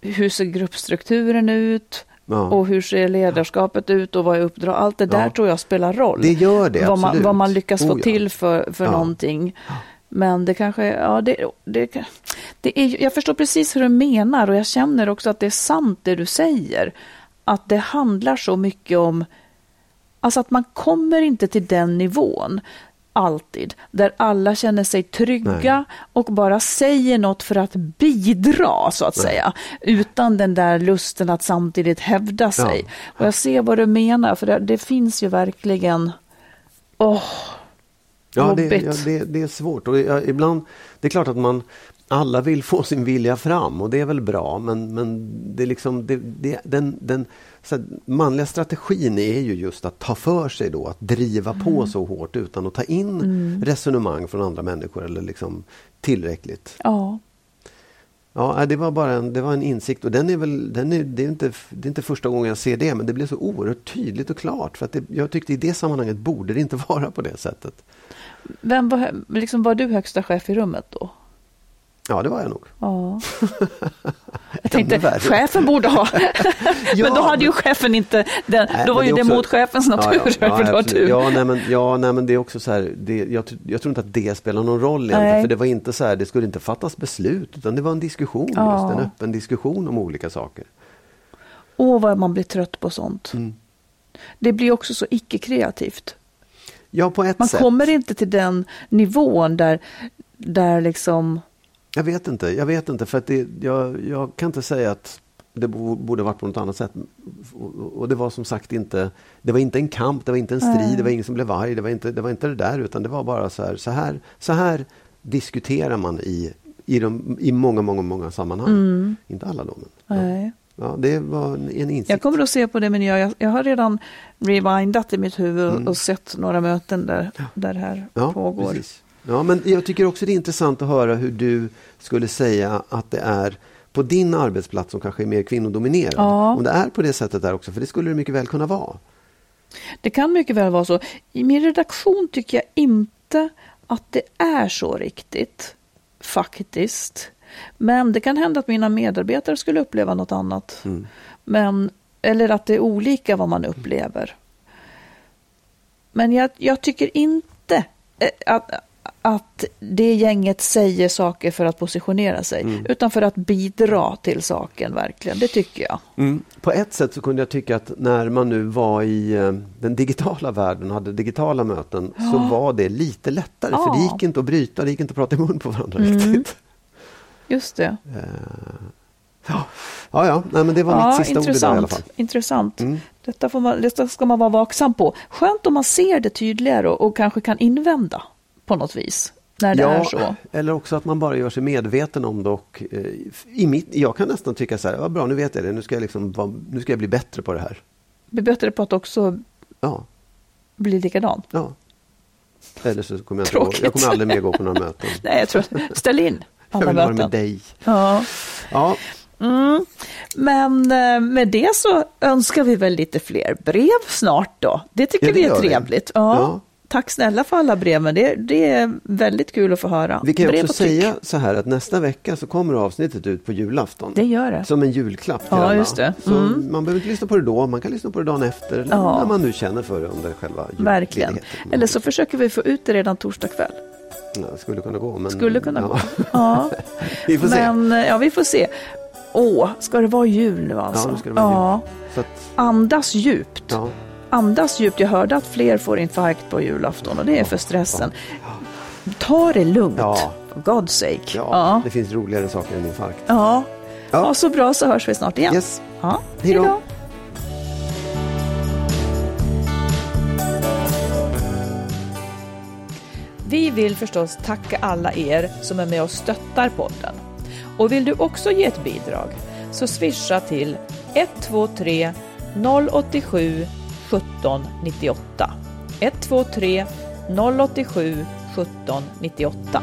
hur ser gruppstrukturen ut? Ja. Och hur ser ledarskapet ut och vad är uppdrag? Allt det där Ja. tror jag spelar roll. Det gör det, vad man, vad man lyckas få Oh, ja. till för, för Ja. någonting. Men det kanske, ja det, det, det är, jag förstår precis hur du menar och jag känner också att det är sant det du säger. Att det handlar så mycket om, alltså att man kommer inte till den nivån alltid, där alla känner sig trygga Nej. och bara säger något för att bidra, så att säga, utan den där lusten att samtidigt hävda sig. Och jag ser vad du menar, för det, det finns ju verkligen, åh, Ja, det, ja det, det är svårt. Och jag, ibland, det är klart att man alla vill få sin vilja fram och det är väl bra men, men det är liksom, det, det, den, den här, manliga strategin är ju just att ta för sig då, att driva på så hårt utan att ta in resonemang från andra människor eller liksom tillräckligt. ja. Ja, det var bara en, det var en insikt och den är väl, den är, det, är inte, det är inte första gången jag ser det men det blev så oerhört tydligt och klart för att det, jag tyckte i det sammanhanget borde det inte vara på det sättet. Vem var, liksom, var du högsta chef i rummet då? Ja, det var jag nog. Ja. Jag tänkte, chefen borde ha... men då hade ju chefen inte... Den, Nej, då var ju det också- mot chefens natur, Ja, ja, absolut. du. Ja, nej, men, ja, nej, men det är också så här, det, jag, jag tror inte att det spelar någon roll egentligen, Nej. för det var inte så här, det skulle inte fattas beslut, utan det var en diskussion, Ja. just, en öppen diskussion om olika saker. Åh, vad man blir trött på sånt. Mm. Det blir också så icke-kreativt. Ja, på ett Man sätt. kommer inte till den nivån där, där liksom... Jag vet inte, jag vet inte, för att det, jag, jag kan inte säga att det bo- borde varit på något annat sätt. Och, det var som sagt inte, det var inte en kamp, det var inte en strid, Nej. det var ingen som blev arg, det var inte det, var inte det där, utan det var bara så här, så här, så här diskuterar man i, i, de, i många, många, många sammanhang. Inte alla då, men Mm. Nej. ja, det var en, en insikt. Jag kommer att se på det, men jag, jag har redan rewindat i mitt huvud Mm. och sett några möten där, där det här ja, pågår. Precis. Ja, men jag tycker också det är intressant att höra hur du skulle säga att det är på din arbetsplats som kanske är mer kvinnodominerad. Ja. Om det är på det sättet där också, för det skulle det mycket väl kunna vara. Det kan mycket väl vara så. I min redaktion tycker jag inte att det är så riktigt, faktiskt. Men det kan hända att mina medarbetare skulle uppleva något annat. Men, eller att det är olika vad man upplever. Men jag, jag tycker inte eh, att, att det gänget säger saker för att positionera sig, Mm. utan för att bidra till saken verkligen. Det tycker jag. Mm. På ett sätt så kunde jag tycka att när man nu var i eh, den digitala världen och hade digitala möten så var det lite lättare. För det Ja. gick inte att bryta, det gick inte att prata i mun på varandra Mm. riktigt. Just det. Ja, ja, ja. Nej, men det var mitt sista ord idag i alla fall. Intressant. Mm. Detta, får man, detta ska man vara vaksam på. Skönt om man ser det tydligare och, och kanske kan invända på något vis när det är så. Eller också att man bara gör sig medveten om det. Och, eh, i mitt, jag kan nästan tycka så här, vad bra nu vet jag det, nu ska jag, liksom, vara- nu ska jag bli bättre på det här. Bli bättre på att också Ja, bli likadan. ja. Eller så kommer jag inte gå, Tråkigt. jag kommer aldrig mer gå på några möten. Nej, jag tror ställ in Jag alla vill vara med möten. dig. Ja. Ja, Mm. Men eh, med det så önskar vi väl lite fler brev snart då. Det tycker Ja, det vi är trevligt. Ja. Tack snälla för alla breven. Det, det är väldigt kul att få höra. vi kan brev också säga så här att nästa vecka så kommer avsnittet ut på julafton. Det gör det. Som en julklapp till Ja, alla. just det. Så Mm. man behöver inte lyssna på det då, man kan lyssna på det dagen efter. Eller Ja. när man nu känner för det under själva Verkligen. Eller så försöker vi få ut det redan torsdag kväll. Ja, skulle kunna gå. Men, Skulle kunna gå. Ja. Vi får se. Men ja, vi får se. Åh, ska det vara jul nu alltså? Ja, nu ska det vara jul. Så att, Andas djupt. Andas djupt. Jag hörde att fler får infarkt på julafton och det är för stressen. Ta det lugnt. Ja. For God's sake. Ja, Ja. det finns roligare saker än infarkt. Ja. Ja. ja, så bra så hörs vi snart igen. Yes. Ja. Hej då. Vi vill förstås tacka alla er som är med och stöttar podden. Och vill du också ge ett bidrag så swisha till 123 087 17 98. 123 087 17 98.